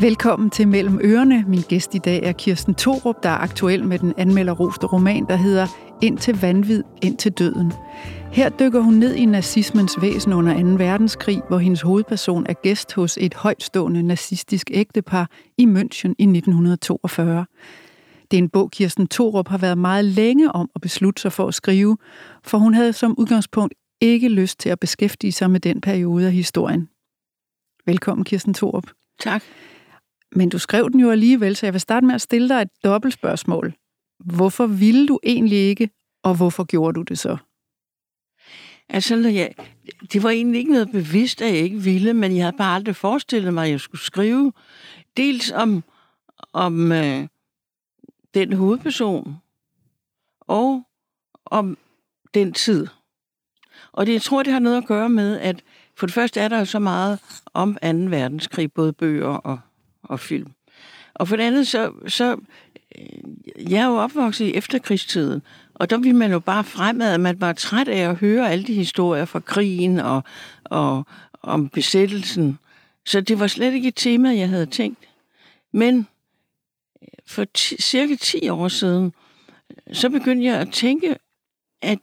Velkommen til Mellem Ørerne. Min gæst i dag er Kirsten Torup, der er aktuel med den anmelderroste roman, der hedder Ind til vanvid, ind til døden. Her dykker hun ned i nazismens væsen under 2. verdenskrig, hvor hendes hovedperson er gæst hos et højtstående nazistisk ægtepar i München i 1942. Det er en bog, Kirsten Torup har været meget længe om at beslutte sig for at skrive, for hun havde som udgangspunkt ikke lyst til at beskæftige sig med den periode af historien. Velkommen, Kirsten Torup. Tak. Men du skrev den jo alligevel, så jeg vil starte med at stille dig et dobbeltspørgsmål. Hvorfor ville du egentlig ikke, og hvorfor gjorde du det så? Altså, jeg, det var egentlig ikke noget bevidst, at jeg ikke ville, men jeg havde bare aldrig forestillet mig, at jeg skulle skrive dels om, om øh, den hovedperson, og om den tid. Og det, jeg tror, det har noget at gøre med, at for det første er der jo så meget om 2. verdenskrig, både bøger og og film. Og for det andet, så, så øh, jeg er jo opvokset i efterkrigstiden, og der ville man jo bare fremad, at man var træt af at høre alle de historier fra krigen og, og om besættelsen. Så det var slet ikke et tema, jeg havde tænkt. Men øh, for ti, cirka 10 år siden, så begyndte jeg at tænke, at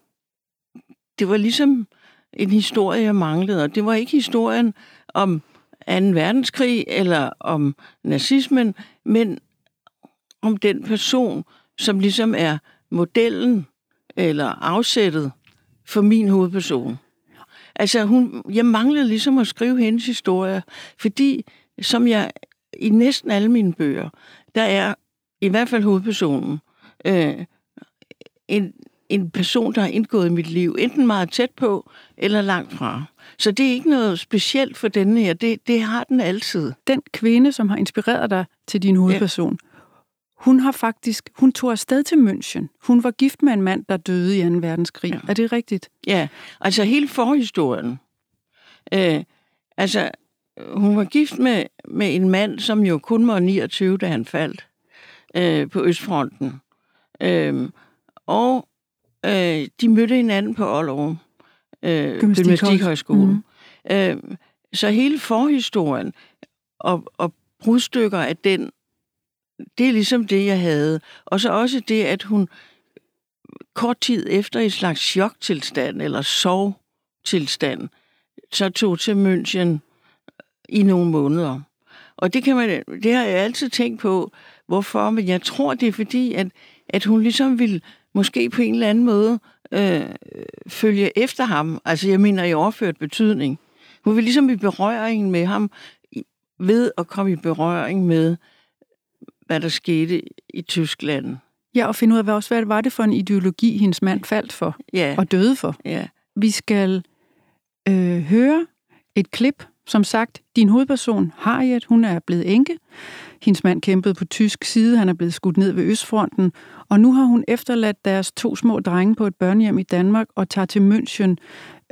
det var ligesom en historie, jeg manglede, og det var ikke historien om 2. verdenskrig eller om nazismen, men om den person, som ligesom er modellen eller afsættet for min hovedperson. Altså, hun, jeg manglede ligesom at skrive hendes historie, fordi som jeg i næsten alle mine bøger, der er i hvert fald hovedpersonen øh, en, en person, der har indgået i mit liv, enten meget tæt på eller langt fra. Så det er ikke noget specielt for denne her. Det, det har den altid. Den kvinde, som har inspireret dig til din hovedperson, ja. hun har faktisk, hun tog afsted til München. Hun var gift med en mand, der døde i 2. verdenskrig. Ja. Er det rigtigt? Ja, altså hele forhistorien. Øh, altså, hun var gift med, med en mand, som jo kun var 29, da han faldt øh, på Østfronten. Øh, og øh, de mødte hinanden på Aalborg øh, Gymnastikhøjskole. Mm. Øh, så hele forhistorien og, og brudstykker af den, det er ligesom det, jeg havde. Og så også det, at hun kort tid efter i slags choktilstand eller sovtilstand, så tog til München i nogle måneder. Og det, kan man, det har jeg altid tænkt på, hvorfor, men jeg tror, det er fordi, at, at hun ligesom ville måske på en eller anden måde øh, følge efter ham. Altså, jeg mener i overført betydning. Hun vil ligesom i berøring med ham, ved at komme i berøring med, hvad der skete i Tyskland. Ja, og finde ud af, hvad, også, hvad var det for en ideologi, hendes mand faldt for ja. og døde for. Ja. Vi skal øh, høre et klip. Som sagt, din hovedperson, Harriet, hun er blevet enke. Hendes mand kæmpede på tysk side, han er blevet skudt ned ved Østfronten, og nu har hun efterladt deres to små drenge på et børnehjem i Danmark og tager til München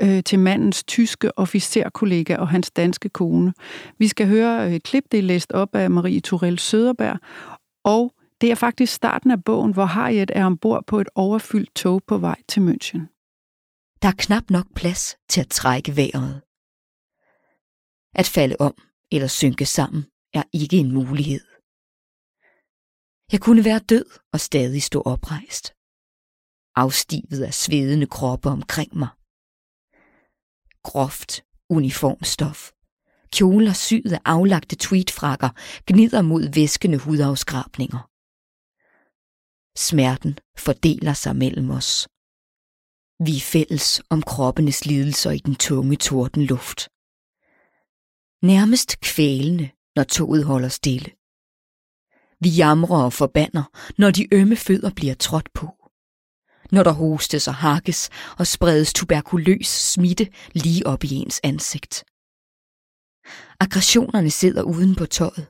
øh, til mandens tyske officerkollega og hans danske kone. Vi skal høre øh, et klip, det er læst op af Marie Turell Søderberg, og det er faktisk starten af bogen, hvor Harriet er ombord på et overfyldt tog på vej til München. Der er knap nok plads til at trække vejret. At falde om eller synke sammen er ikke en mulighed. Jeg kunne være død og stadig stå oprejst. Afstivet af svedende kroppe omkring mig. Groft uniformstof. Kjoler syet af aflagte tweetfrakker gnider mod væskende hudafskrabninger. Smerten fordeler sig mellem os. Vi er fælles om kroppenes lidelser i den tunge tordenluft. Nærmest kvælende, når toget holder stille. Vi jamrer og forbander, når de ømme fødder bliver trådt på. Når der hostes og hakkes og spredes tuberkuløs smitte lige op i ens ansigt. Aggressionerne sidder uden på tøjet,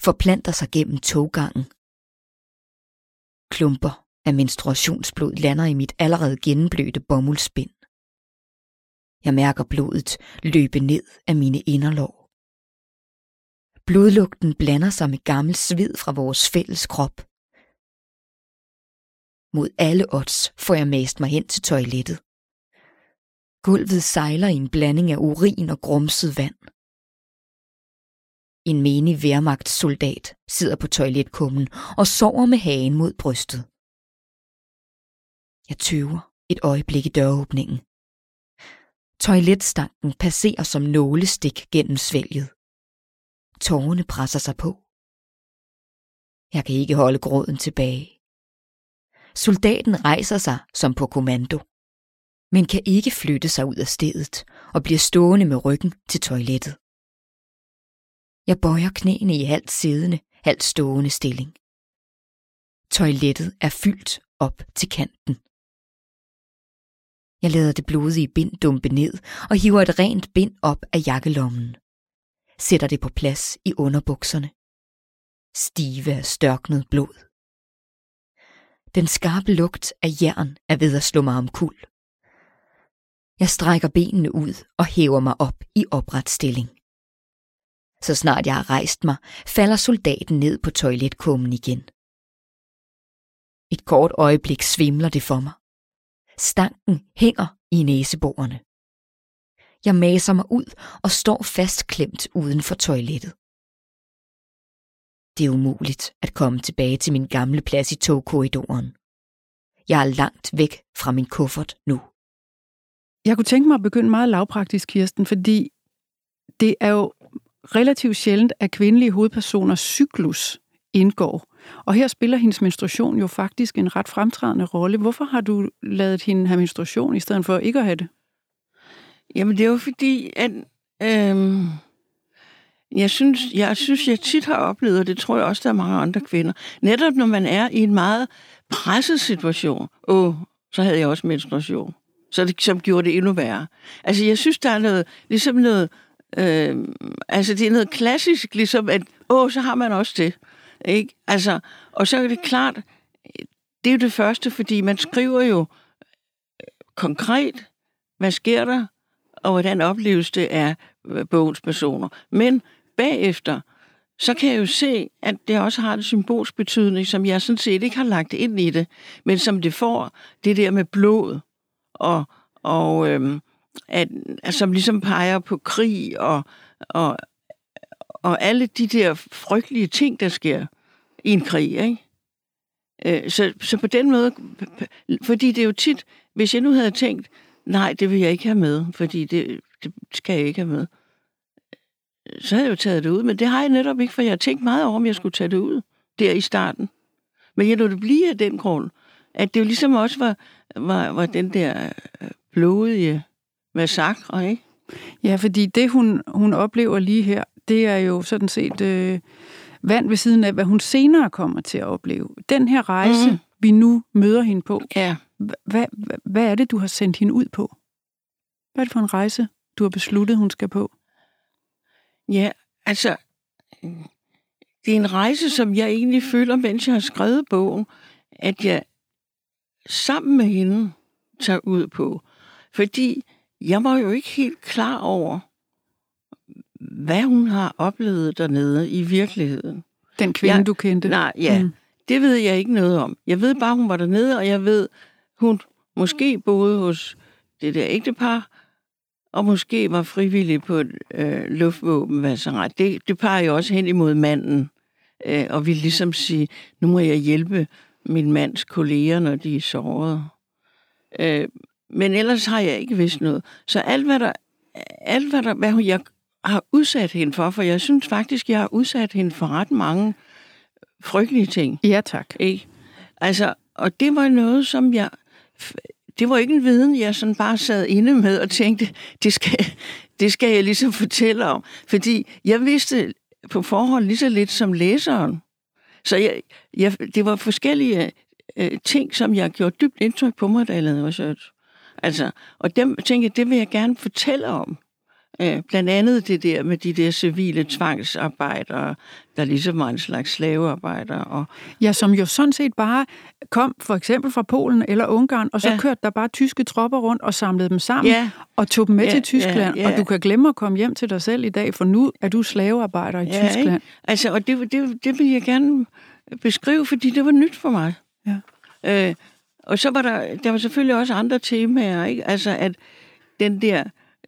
forplanter sig gennem toggangen. Klumper af menstruationsblod lander i mit allerede gennemblødte bomuldspind. Jeg mærker blodet løbe ned af mine inderlår. Blodlugten blander sig med gammel sved fra vores fælles krop. Mod alle odds får jeg mast mig hen til toilettet. Gulvet sejler i en blanding af urin og grumset vand. En menig værmagtssoldat sidder på toiletkummen og sover med hagen mod brystet. Jeg tøver et øjeblik i døråbningen. Toiletstanken passerer som nålestik gennem svælget. Tårerne presser sig på. Jeg kan ikke holde gråden tilbage. Soldaten rejser sig som på kommando, men kan ikke flytte sig ud af stedet og bliver stående med ryggen til toilettet. Jeg bøjer knæene i halvt siddende, halvt stående stilling. Toilettet er fyldt op til kanten. Jeg lader det blodige bind dumpe ned og hiver et rent bind op af jakkelommen. Sætter det på plads i underbukserne. Stive af størknet blod. Den skarpe lugt af jern er ved at slå mig om kul. Jeg strækker benene ud og hæver mig op i opret stilling. Så snart jeg har rejst mig, falder soldaten ned på toiletkummen igen. Et kort øjeblik svimler det for mig. Stanken hænger i næseborene. Jeg maser mig ud og står fastklemt uden for toilettet. Det er umuligt at komme tilbage til min gamle plads i togkorridoren. Jeg er langt væk fra min kuffert nu. Jeg kunne tænke mig at begynde meget lavpraktisk, Kirsten, fordi det er jo relativt sjældent, at kvindelige hovedpersoners cyklus indgår. Og her spiller hendes menstruation jo faktisk en ret fremtrædende rolle. Hvorfor har du lavet hende have menstruation, i stedet for ikke at have det? Jamen, det er jo fordi, at øhm, jeg, synes, jeg synes, jeg tit har oplevet, og det tror jeg også, der er mange andre kvinder, netop når man er i en meget presset situation, åh, så havde jeg også menstruation. Så det som gjorde det endnu værre. Altså, jeg synes, der er noget, ligesom noget, øh, altså det er noget klassisk, ligesom at, åh, så har man også det. Ikke? Altså, og så er det klart, det er jo det første, fordi man skriver jo øh, konkret, hvad sker der, og hvordan opleves det af øh, bogens personer. Men bagefter, så kan jeg jo se, at det også har en symbolsk betydning, som jeg sådan set ikke har lagt ind i det, men som det får, det der med blod, og, og øhm, at, at, som ligesom peger på krig, og, og, og alle de der frygtelige ting, der sker i en krig, ikke? Øh, så, så på den måde, fordi det er jo tit, hvis jeg nu havde tænkt, nej, det vil jeg ikke have med, fordi det, det skal jeg ikke have med, så havde jeg jo taget det ud. Men det har jeg netop ikke, for jeg har tænkt meget over, om jeg skulle tage det ud der i starten. Men jeg lå det blive af den grund, at det jo ligesom også var, var, var den der øh, blodige massakre, ikke? Ja, fordi det, hun, hun oplever lige her, det er jo sådan set øh, vand ved siden af, hvad hun senere kommer til at opleve. Den her rejse, mm. vi nu møder hende på, ja. Hvad, hvad, er det, du har sendt hende ud på? Hvad er det for en rejse, du har besluttet, hun skal på? Ja, altså, det er en rejse, som jeg egentlig føler, mens jeg har skrevet bogen, at jeg sammen med hende tager ud på. Fordi jeg var jo ikke helt klar over, hvad hun har oplevet dernede i virkeligheden. Den kvinde, jeg, du kendte? Nej, ja. Mm. Det ved jeg ikke noget om. Jeg ved bare, hun var dernede, og jeg ved, hun måske boede hos det der ægtepar, og måske var frivillig på et øh, luftvåbenvasseret. Det, det peger jo også hen imod manden, øh, og vil ligesom sige, nu må jeg hjælpe min mands kolleger, når de er såret. Øh, men ellers har jeg ikke vidst noget. Så alt, hvad der, alt, hvad, der, hvad jeg har udsat hende for, for jeg synes faktisk, jeg har udsat hende for ret mange frygtelige ting. Ja, tak. Ikke? Altså, og det var noget, som jeg... Det var ikke en viden, jeg sådan bare sad inde med og tænkte, det skal, det skal jeg ligesom fortælle om. Fordi jeg vidste på forhånd lige så lidt som læseren. Så jeg, jeg, det var forskellige øh, ting, som jeg gjorde dybt indtryk på mig, da jeg lavede research. Altså, og dem tænkte jeg, det vil jeg gerne fortælle om. Øh, blandt andet det der med de der civile tvangsarbejdere, der ligesom var en slags slavearbejdere. Og... Ja, som jo sådan set bare kom for eksempel fra Polen eller Ungarn, og så ja. kørte der bare tyske tropper rundt og samlede dem sammen ja. og tog dem med ja, til Tyskland. Ja, ja. Og du kan glemme at komme hjem til dig selv i dag, for nu er du slavearbejder i ja, Tyskland. Ikke? Altså, og det, det, det vil jeg gerne beskrive, fordi det var nyt for mig. Ja. Øh, og så var der, der var selvfølgelig også andre temaer, ikke? Altså, at den der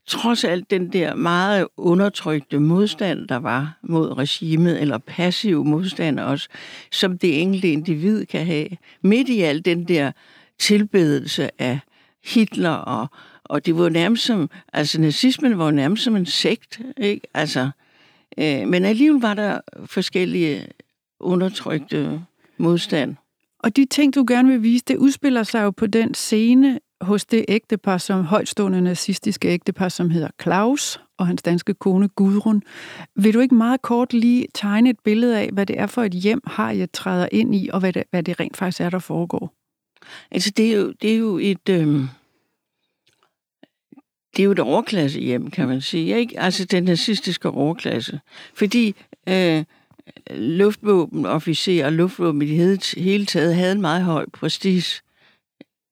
trods alt den der meget undertrykte modstand, der var mod regimet, eller passiv modstand også, som det enkelte individ kan have, midt i al den der tilbedelse af Hitler, og, og det var nærmest som, altså nazismen var nærmest som en sekt, ikke? Altså, øh, men alligevel var der forskellige undertrykte modstand. Og de ting, du gerne vil vise, det udspiller sig jo på den scene hos det ægtepar, som højtstående nazistiske ægtepar, som hedder Claus og hans danske kone Gudrun. Vil du ikke meget kort lige tegne et billede af, hvad det er for et hjem, har jeg træder ind i, og hvad det, hvad det rent faktisk er, der foregår? Altså, det er jo, det er jo et... Øh, det er jo et overklasse hjem, kan man sige. Ikke? Altså den nazistiske overklasse. Fordi øh, luftvåbenofficerer og luftvåben i det hele taget havde en meget høj prestige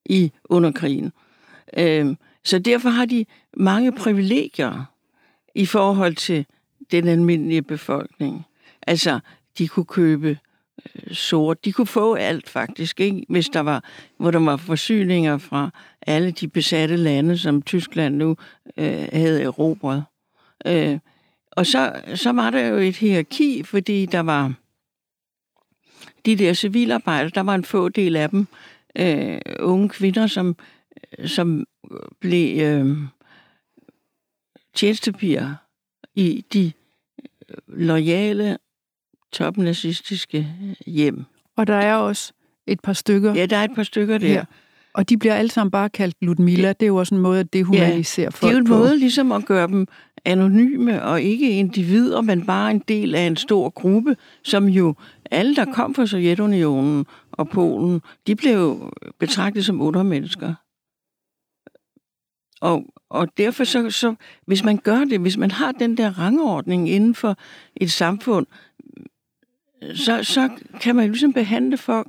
i underkrigen. Øh, så derfor har de mange privilegier i forhold til den almindelige befolkning. Altså, de kunne købe øh, sort. De kunne få alt faktisk, ikke? hvis der var, hvor der var forsyninger fra alle de besatte lande, som Tyskland nu øh, havde erobret. Øh, og så, så var der jo et hierarki, fordi der var de der civilarbejdere, der var en få del af dem, øh, unge kvinder, som, som blev øh, tjenestepiger i de lojale topnazistiske hjem. Og der er også et par stykker. Ja, der er et par stykker der. Her. Og de bliver alle sammen bare kaldt Ludmilla. Det, det er jo også en måde at dehumanisere ja, folk det er jo en på. måde ligesom at gøre dem anonyme og ikke individer, men bare en del af en stor gruppe, som jo alle, der kom fra Sovjetunionen og Polen, de blev betragtet som undermennesker. Og, og derfor så, så, hvis man gør det, hvis man har den der rangordning inden for et samfund, så, så kan man jo ligesom behandle folk,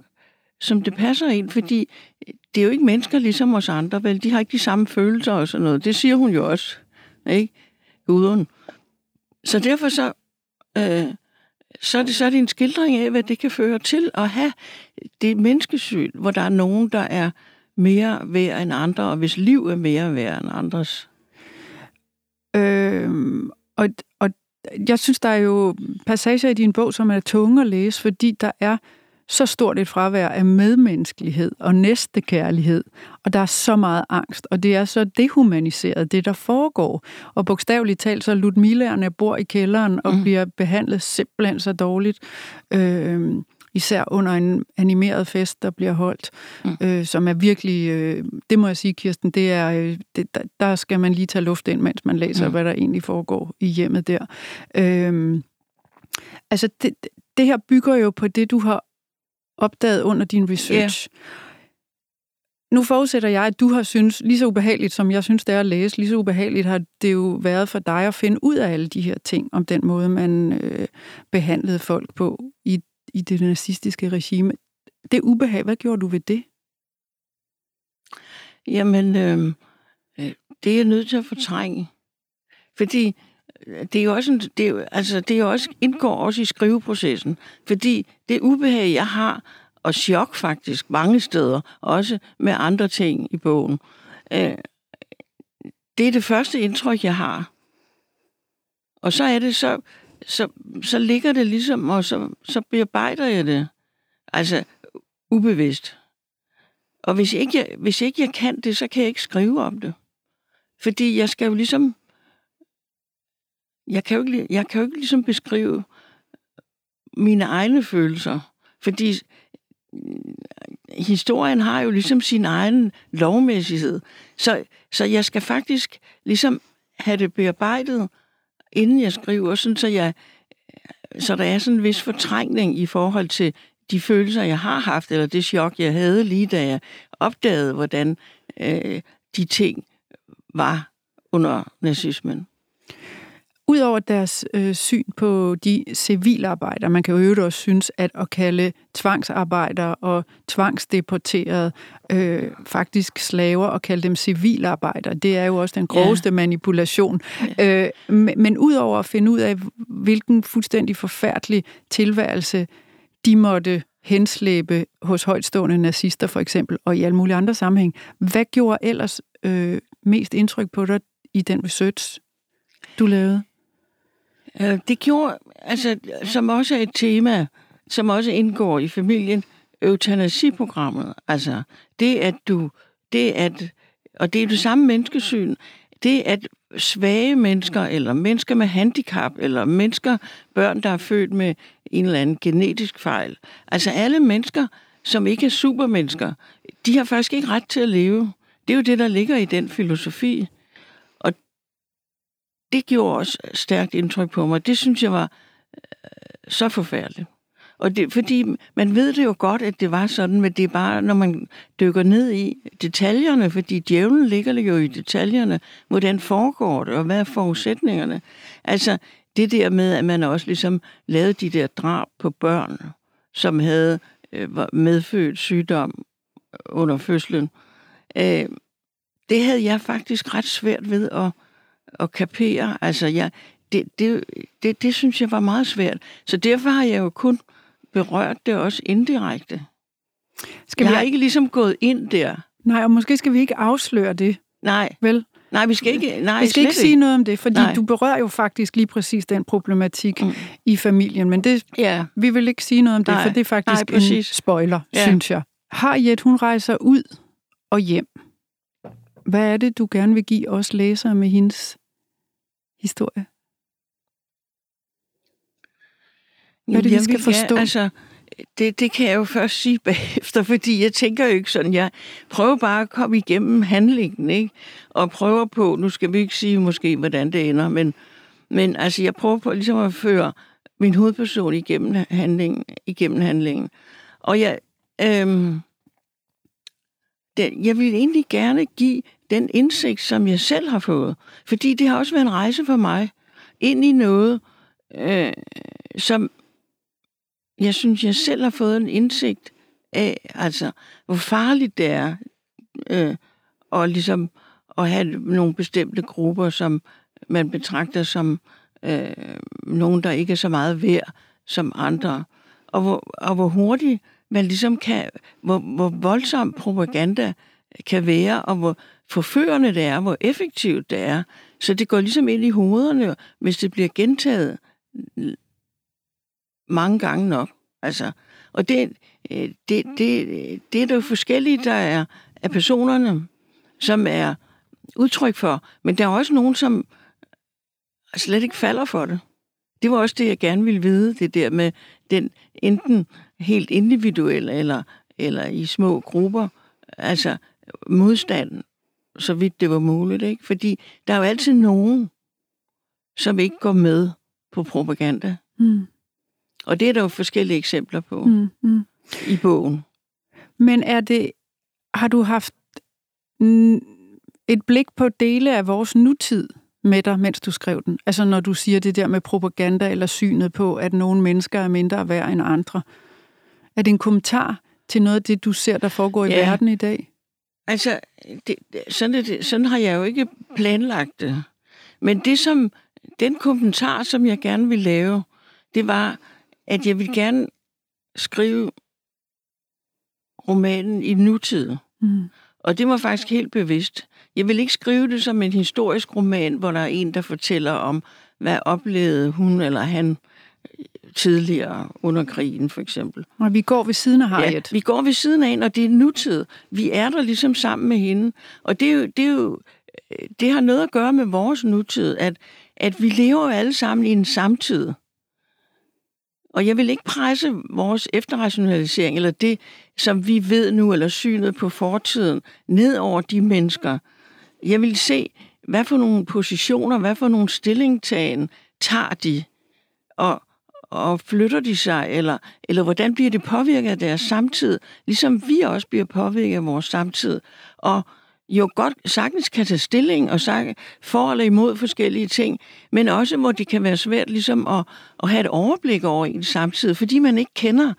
som det passer ind, fordi det er jo ikke mennesker ligesom os andre, vel? De har ikke de samme følelser og sådan noget. Det siger hun jo også, ikke? Gudrun. Så derfor så, øh, så, er det, så er det en skildring af, hvad det kan føre til at have det menneskesyn, hvor der er nogen, der er mere værd end andre, og hvis liv er mere værd end andres. Øh, og, og jeg synes, der er jo passager i din bog, som er tunge at læse, fordi der er så stort et fravær af medmenneskelighed og næstekærlighed, og der er så meget angst, og det er så dehumaniseret, det der foregår. Og bogstaveligt talt, så Ludmillerne bor i kælderen og mm. bliver behandlet simpelthen så dårligt. Øh, især under en animeret fest, der bliver holdt, mm. øh, som er virkelig, øh, det må jeg sige, Kirsten, det er, øh, det, der, der skal man lige tage luft ind, mens man læser, mm. hvad der egentlig foregår i hjemmet der. Øh, altså, det, det her bygger jo på det, du har opdaget under din research. Yeah. Nu forudsætter jeg, at du har synes lige så ubehageligt, som jeg synes, det er at læse, lige så ubehageligt har det jo været for dig at finde ud af alle de her ting, om den måde, man øh, behandlede folk på i i det nazistiske regime. Det ubehag, hvad gjorde du ved det? Jamen, øh, det er jeg nødt til at fortrænge. Fordi øh, det er jo også, en, det er, altså, det er også, indgår også i skriveprocessen. Fordi det ubehag, jeg har, og chok faktisk mange steder, også med andre ting i bogen, øh, det er det første indtryk, jeg har. Og så er det så, så, så ligger det ligesom, og så, så bearbejder jeg det. Altså, ubevidst. Og hvis ikke, jeg, hvis ikke jeg kan det, så kan jeg ikke skrive om det. Fordi jeg skal jo ligesom... Jeg kan jo ikke, jeg kan jo ikke ligesom beskrive mine egne følelser. Fordi øh, historien har jo ligesom sin egen lovmæssighed. Så, så jeg skal faktisk ligesom have det bearbejdet, inden jeg skriver, sådan så jeg så der er sådan en vis fortrængning i forhold til de følelser, jeg har haft, eller det chok, jeg havde lige da jeg opdagede, hvordan øh, de ting var under nazismen. Udover deres øh, syn på de civilarbejdere, man kan jo øvrigt også synes, at at kalde tvangsarbejdere og tvangsdeporterede øh, faktisk slaver og kalde dem civilarbejdere, det er jo også den groveste ja. manipulation. Ja. Øh, men, men udover at finde ud af, hvilken fuldstændig forfærdelig tilværelse de måtte henslæbe hos højtstående nazister for eksempel, og i alle mulige andre sammenhæng, hvad gjorde ellers øh, mest indtryk på dig i den research, du lavede? Øh, det gjorde, altså, som også er et tema, som også indgår i familien, eutanasiprogrammet. Altså, det at du, det at, og det er det samme menneskesyn, det at svage mennesker, eller mennesker med handicap, eller mennesker, børn, der er født med en eller anden genetisk fejl. Altså alle mennesker, som ikke er supermennesker, de har faktisk ikke ret til at leve. Det er jo det, der ligger i den filosofi. Det gjorde også stærkt indtryk på mig. Det synes jeg var øh, så forfærdeligt. Og det, fordi man ved det jo godt, at det var sådan, men det er bare, når man dykker ned i detaljerne, fordi djævlen ligger jo i detaljerne, hvordan foregår det, og hvad er forudsætningerne. Altså, det der med, at man også ligesom lavede de der drab på børn, som havde øh, medfødt sygdom under fødslen, øh, det havde jeg faktisk ret svært ved at, at kapere. Altså, jeg, det, det, det, det synes jeg var meget svært. Så derfor har jeg jo kun berørt det også indirekte. Skal jeg vi... har ikke ligesom gået ind der. Nej, og måske skal vi ikke afsløre det. Nej. Vel? Nej, vi skal ikke, nej, vi skal ikke sige noget om det, fordi nej. du berører jo faktisk lige præcis den problematik mm. i familien, men det, ja. vi vil ikke sige noget om det, nej. for det er faktisk nej, en spoiler, ja. synes jeg. Har Jet, hun rejser ud og hjem. Hvad er det, du gerne vil give os læsere med hendes historie? Hvad er det, vi skal forstå? Ja, altså, det, det kan jeg jo først sige bagefter, fordi jeg tænker jo ikke sådan. Jeg prøver bare at komme igennem handlingen, ikke? Og prøver på, nu skal vi ikke sige måske, hvordan det ender, men, men altså, jeg prøver på ligesom at føre min hovedperson igennem handlingen. Igennem handlingen. Og jeg, øhm, den, jeg vil egentlig gerne give den indsigt, som jeg selv har fået. Fordi det har også været en rejse for mig ind i noget, øh, som jeg synes, jeg selv har fået en indsigt af, altså, hvor farligt det er, øh, og ligesom at have nogle bestemte grupper, som man betragter som øh, nogen, der ikke er så meget værd som andre. Og hvor, og hvor hurtigt man ligesom kan, hvor, hvor voldsom propaganda kan være, og hvor forførende det er, hvor effektivt det er. Så det går ligesom ind i hovederne, hvis det bliver gentaget mange gange nok. Altså, og det, øh, det, det, det er der jo forskellige, der er af personerne, som er udtryk for. Men der er også nogen, som slet ikke falder for det. Det var også det, jeg gerne ville vide, det der med den enten helt individuelle eller, eller i små grupper, altså modstanden, så vidt det var muligt. Ikke? Fordi der er jo altid nogen, som ikke går med på propaganda. Mm. Og det er der jo forskellige eksempler på mm, mm. i bogen. Men er det, har du haft et blik på dele af vores nutid med dig, mens du skrev den? Altså når du siger det der med propaganda eller synet på, at nogle mennesker er mindre værd end andre. Er det en kommentar til noget af det, du ser, der foregår i ja. verden i dag? Altså, det, sådan, det, sådan har jeg jo ikke planlagt det. Men det som, den kommentar, som jeg gerne vil lave, det var, at jeg vil gerne skrive romanen i nutid. Mm. Og det var faktisk helt bevidst. Jeg vil ikke skrive det som en historisk roman, hvor der er en, der fortæller om, hvad oplevede hun eller han tidligere under krigen, for eksempel. Og vi går ved siden af Harriet. Ja, vi går ved siden af hende, og det er nutid. Vi er der ligesom sammen med hende. Og det, er jo, det, er jo, det har noget at gøre med vores nutid, at, at vi lever alle sammen i en samtid. Og jeg vil ikke presse vores efterrationalisering, eller det, som vi ved nu, eller synet på fortiden, ned over de mennesker. Jeg vil se, hvad for nogle positioner, hvad for nogle stillingtagen tager de, og, og flytter de sig, eller, eller hvordan bliver det påvirket af deres samtid, ligesom vi også bliver påvirket af vores samtid. Og jo godt sagtens kan tage stilling og sige for eller imod forskellige ting, men også hvor det kan være svært ligesom at, at have et overblik over en samtid, fordi man ikke kender,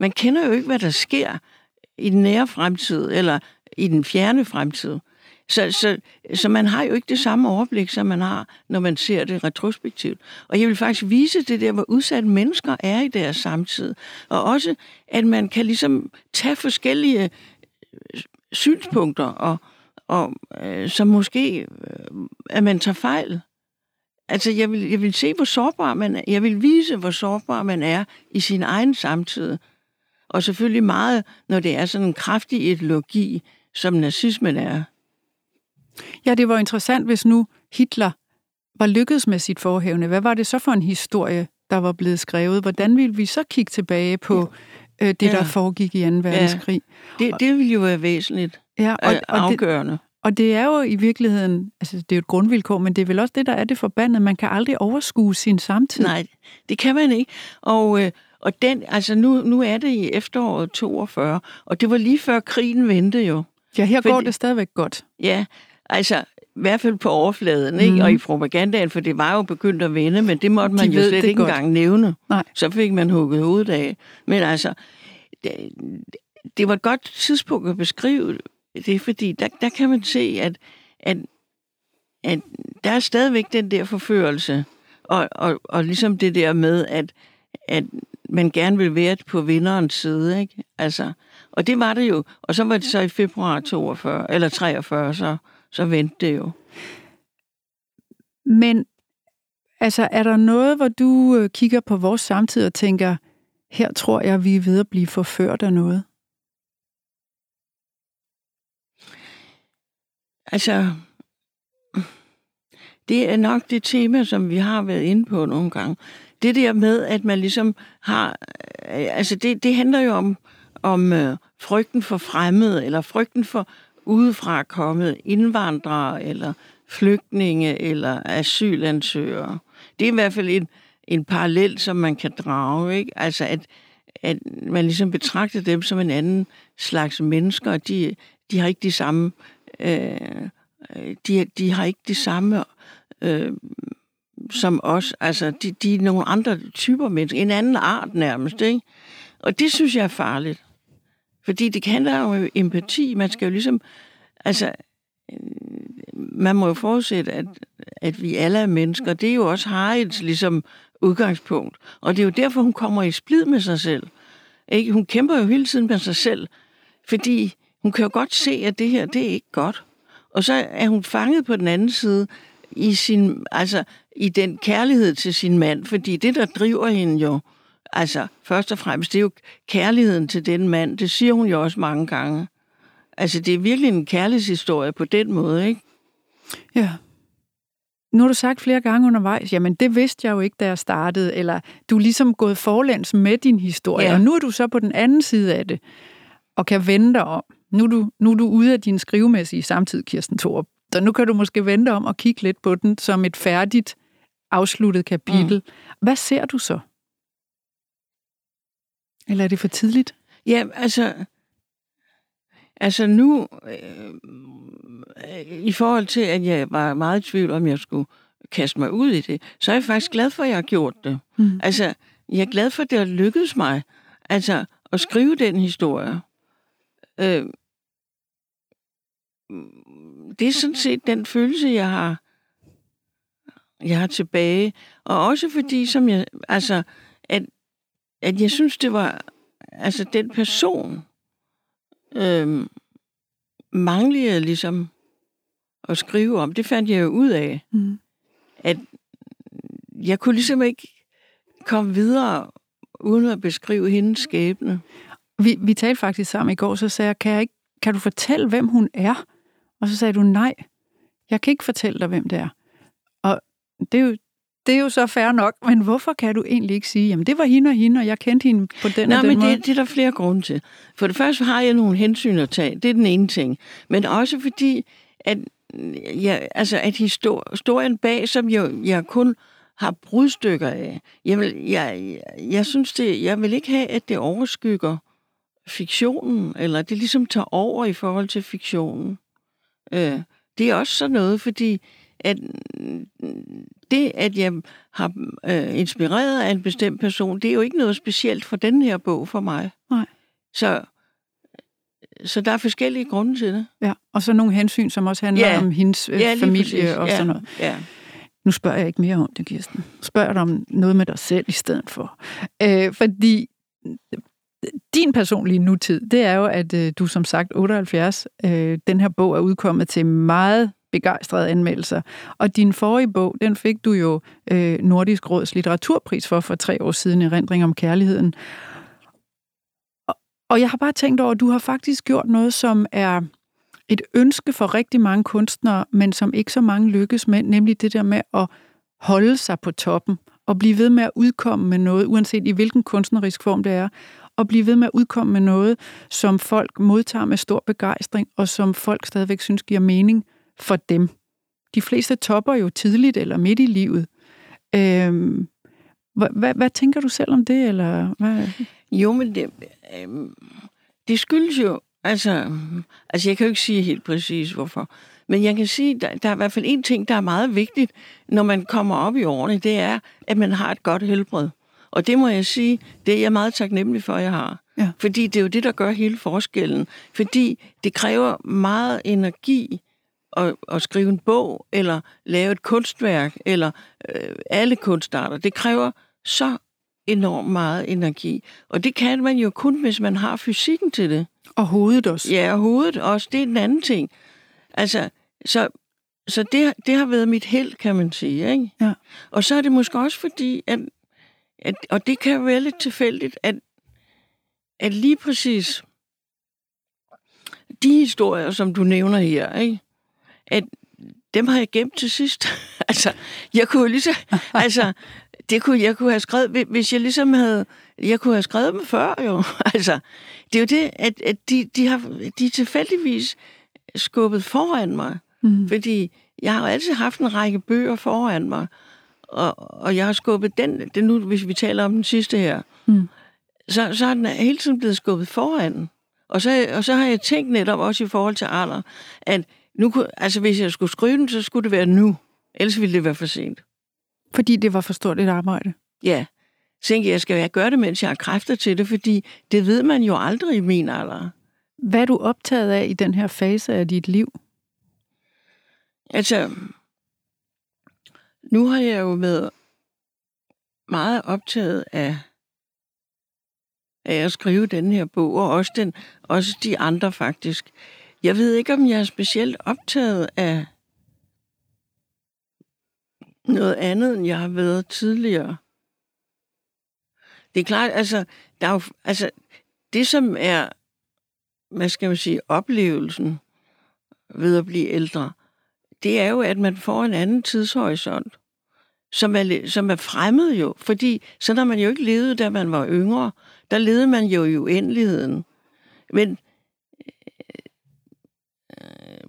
man kender jo ikke, hvad der sker i den nære fremtid eller i den fjerne fremtid. Så, så, så man har jo ikke det samme overblik, som man har, når man ser det retrospektivt. Og jeg vil faktisk vise det der, hvor udsatte mennesker er i deres samtid. Og også, at man kan ligesom tage forskellige øh, synspunkter og, og øh, så måske, øh, at man tager fejl. Altså, jeg vil, jeg vil se, hvor sårbar man er. Jeg vil vise, hvor sårbar man er i sin egen samtid. Og selvfølgelig meget, når det er sådan en kraftig ideologi, som nazismen er. Ja, det var interessant, hvis nu Hitler var lykkedes med sit forhævne. Hvad var det så for en historie, der var blevet skrevet? Hvordan ville vi så kigge tilbage på ja. øh, det, ja. der foregik i 2. verdenskrig? Ja. Det, det ville jo være væsentligt ja, og, og afgørende. Det, og det er jo i virkeligheden, altså det er jo et grundvilkår, men det er vel også det, der er det forbandet. Man kan aldrig overskue sin samtid. Nej, det kan man ikke. Og, øh, og den, altså nu, nu er det i efteråret 42, og det var lige før krigen vendte jo. Ja, her Fordi, går det stadigvæk godt. Ja, altså i hvert fald på overfladen, mm. ikke? Mhm. og i propagandaen, for det var jo begyndt at vende, men det måtte man De jo slet ikke godt. engang nævne. Nej. Så fik man hugget hovedet af. Men altså, det, det var et godt tidspunkt at beskrive det, fordi der, der kan man se, at, at, at der er stadigvæk den der forførelse, og, og, og ligesom det der med, at, at man gerne vil være på vinderens side, ikke? Altså, og det var det jo. Og så var det så i februar 42, eller 43, så, så vendte det jo. Men altså, er der noget, hvor du øh, kigger på vores samtid og tænker, her tror jeg, vi er ved at blive forført af noget? Altså, det er nok det tema, som vi har været inde på nogle gange. Det der med, at man ligesom har... Øh, altså, det, det handler jo om, om øh, frygten for fremmede, eller frygten for udefra kommet indvandrere, eller flygtninge, eller asylansøgere. Det er i hvert fald en, en parallel, som man kan drage, ikke? Altså, at, at man ligesom betragter dem som en anden slags mennesker, og de, de har ikke de samme øh, de, de har ikke de samme øh, som os. Altså, de, de er nogle andre typer mennesker. En anden art nærmest, ikke? Og det synes jeg er farligt. Fordi det handler jo om øh, empati. Man skal jo ligesom... Altså, øh, man må jo forudsætte, at, at vi alle er mennesker. Det er jo også Harriets ligesom udgangspunkt. Og det er jo derfor, hun kommer i splid med sig selv. Ikke? Hun kæmper jo hele tiden med sig selv. Fordi hun kan jo godt se, at det her, det er ikke godt. Og så er hun fanget på den anden side i sin, altså i den kærlighed til sin mand, fordi det, der driver hende jo, altså først og fremmest, det er jo kærligheden til den mand. Det siger hun jo også mange gange. Altså, det er virkelig en kærlighedshistorie på den måde, ikke? Ja. Nu har du sagt flere gange undervejs, jamen det vidste jeg jo ikke, da jeg startede, eller du er ligesom gået forlæns med din historie, ja. og nu er du så på den anden side af det, og kan vende dig om. Nu er du, nu er du ude af din skrivemæssige samtid, Kirsten Thorup. Så nu kan du måske vente om og kigge lidt på den som et færdigt, afsluttet kapitel. Mm. Hvad ser du så? Eller er det for tidligt? Ja, altså... Altså nu, øh, i forhold til, at jeg var meget i tvivl om, jeg skulle kaste mig ud i det, så er jeg faktisk glad for, at jeg har gjort det. Mm. Altså, jeg er glad for, at det har lykkedes mig altså, at skrive den historie. Øh, det er sådan set den følelse, jeg har, jeg har tilbage. Og også fordi, som jeg, altså, at, at jeg synes, det var, altså den person, øh, manglede ligesom at skrive om. Det fandt jeg jo ud af. Mm. At jeg kunne ligesom ikke komme videre, uden at beskrive hendes skæbne. Vi, vi talte faktisk sammen i går, så sagde jeg, kan, jeg ikke, kan du fortælle, hvem hun er? Og så sagde du, nej, jeg kan ikke fortælle dig, hvem det er. Og det er jo, det er jo så fair nok, men hvorfor kan du egentlig ikke sige, jamen det var hende og hende, og jeg kendte hende på den Nå, og den men måde? Det, det er der flere grunde til. For det første har jeg nogle hensyn at tage, det er den ene ting. Men også fordi, at, jeg, altså, at historien bag, som jeg, jeg kun har brudstykker af, jeg, vil, jeg, jeg, jeg synes det, jeg vil ikke have, at det overskygger fiktionen, eller det ligesom tager over i forhold til fiktionen. Øh, det er også sådan noget, fordi at det, at jeg har øh, inspireret af en bestemt person, det er jo ikke noget specielt for den her bog for mig. Nej. Så, så der er forskellige grunde til det. Ja, og så nogle hensyn, som også handler ja. om hendes øh, ja, familie præcis. og ja. sådan noget. Ja. Nu spørger jeg ikke mere om det, Kirsten. Spørger dig om noget med dig selv i stedet for. Øh, fordi din personlige nutid, det er jo, at øh, du som sagt 78, øh, den her bog er udkommet til meget begejstrede anmeldelser. Og din forrige bog, den fik du jo øh, Nordisk Råds litteraturpris for for tre år siden i om Kærligheden. Og, og jeg har bare tænkt over, at du har faktisk gjort noget, som er et ønske for rigtig mange kunstnere, men som ikke så mange lykkes med, nemlig det der med at holde sig på toppen og blive ved med at udkomme med noget, uanset i hvilken kunstnerisk form det er, og blive ved med at udkomme med noget, som folk modtager med stor begejstring, og som folk stadigvæk synes giver mening for dem. De fleste topper jo tidligt eller midt i livet. Øhm, hvad, hvad, hvad tænker du selv om det? Eller hvad? Jo, men det, øh, det skyldes jo, altså, altså jeg kan jo ikke sige helt præcis hvorfor, men jeg kan sige, der, der er i hvert fald en ting, der er meget vigtigt, når man kommer op i årene, det er, at man har et godt helbred. Og det må jeg sige, det er jeg meget taknemmelig for, at jeg har. Ja. Fordi det er jo det, der gør hele forskellen. Fordi det kræver meget energi at, at skrive en bog, eller lave et kunstværk, eller øh, alle kunstarter. Det kræver så enormt meget energi. Og det kan man jo kun, hvis man har fysikken til det. Og hovedet også. Ja, og hovedet også. Det er en anden ting. Altså, så, så det, det har været mit held, kan man sige. Ikke? Ja. Og så er det måske også fordi, at, at, og det kan være lidt tilfældigt, at, at lige præcis de historier, som du nævner her, ikke? At dem har jeg gemt til sidst. altså, jeg kunne lige så, altså, det kunne, jeg kunne have skrevet, hvis jeg ligesom havde, jeg kunne have skrevet dem før jo. altså, det er jo det, at, at de, de, har, de er tilfældigvis skubbet foran mig. Mm. Fordi jeg har jo altid haft en række bøger foran mig, og, og jeg har skubbet den, det nu, hvis vi taler om den sidste her, mm. så, så er den hele tiden blevet skubbet foran. Og så, og så har jeg tænkt netop også i forhold til alder, at nu, altså hvis jeg skulle skrive den, så skulle det være nu. Ellers ville det være for sent. Fordi det var for stort et arbejde? Ja. Så tænkte jeg, jeg skal jeg gøre det, mens jeg har kræfter til det, fordi det ved man jo aldrig i min alder. Hvad er du optaget af i den her fase af dit liv? Altså, nu har jeg jo været meget optaget af, af at skrive den her bog, og også, den, også de andre faktisk. Jeg ved ikke, om jeg er specielt optaget af noget andet, end jeg har været tidligere. Det er klart, altså, der er jo, altså det som er, hvad skal man sige, oplevelsen ved at blive ældre, det er jo, at man får en anden tidshorisont, som er, som er fremmed jo. Fordi så har man jo ikke levet, da man var yngre. Der levede man jo i uendeligheden. Men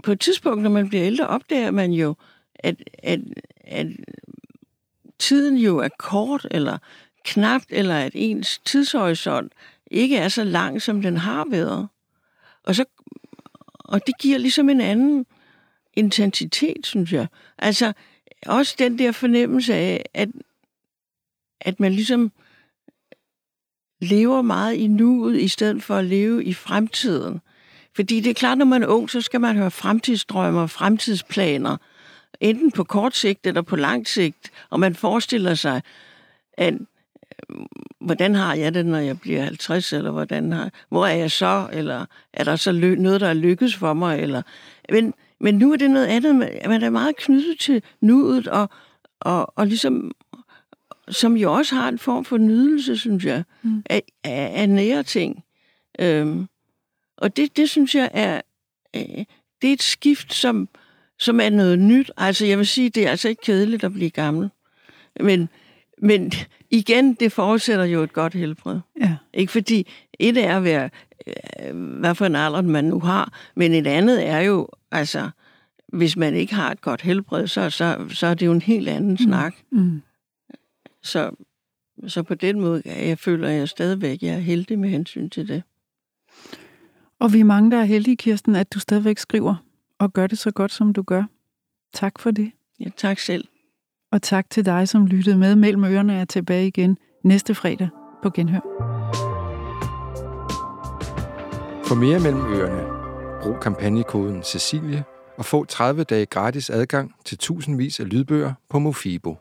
på et tidspunkt, når man bliver ældre, opdager man jo, at, at, at tiden jo er kort, eller knapt, eller at ens tidshorisont ikke er så lang, som den har været. Og, så, og det giver ligesom en anden intensitet, synes jeg. Altså, også den der fornemmelse af, at, at man ligesom lever meget i nuet, i stedet for at leve i fremtiden. Fordi det er klart, når man er ung, så skal man høre fremtidsdrømmer, fremtidsplaner, enten på kort sigt eller på lang sigt, og man forestiller sig, at hvordan har jeg det, når jeg bliver 50, eller hvordan har, hvor er jeg så, eller er der så noget, der er lykkes for mig, eller, men, men nu er det noget andet, man er meget knyttet til nuet, og, og, og ligesom, som jo også har en form for nydelse, synes jeg, mm. af, af, af nære ting. Øhm, og det, det synes jeg er, øh, det er et skift, som, som er noget nyt. Altså, jeg vil sige, det er altså ikke kedeligt at blive gammel. Men, men igen, det forudsætter jo et godt helbred. Ja. Ikke fordi et er at være, øh, hvad for en alder man nu har, men et andet er jo, altså, hvis man ikke har et godt helbred, så, så, så er det jo en helt anden mm. snak. Mm. Så, så på den måde, jeg føler jeg stadigvæk, jeg er heldig med hensyn til det. Og vi er mange, der er heldige, Kirsten, at du stadigvæk skriver og gør det så godt, som du gør. Tak for det. Ja, tak selv. Og tak til dig, som lyttede med. Mellem ørerne er tilbage igen næste fredag på Genhør. For mere mellem ørerne, brug kampagnekoden Cecilie og få 30 dage gratis adgang til tusindvis af lydbøger på Mofibo.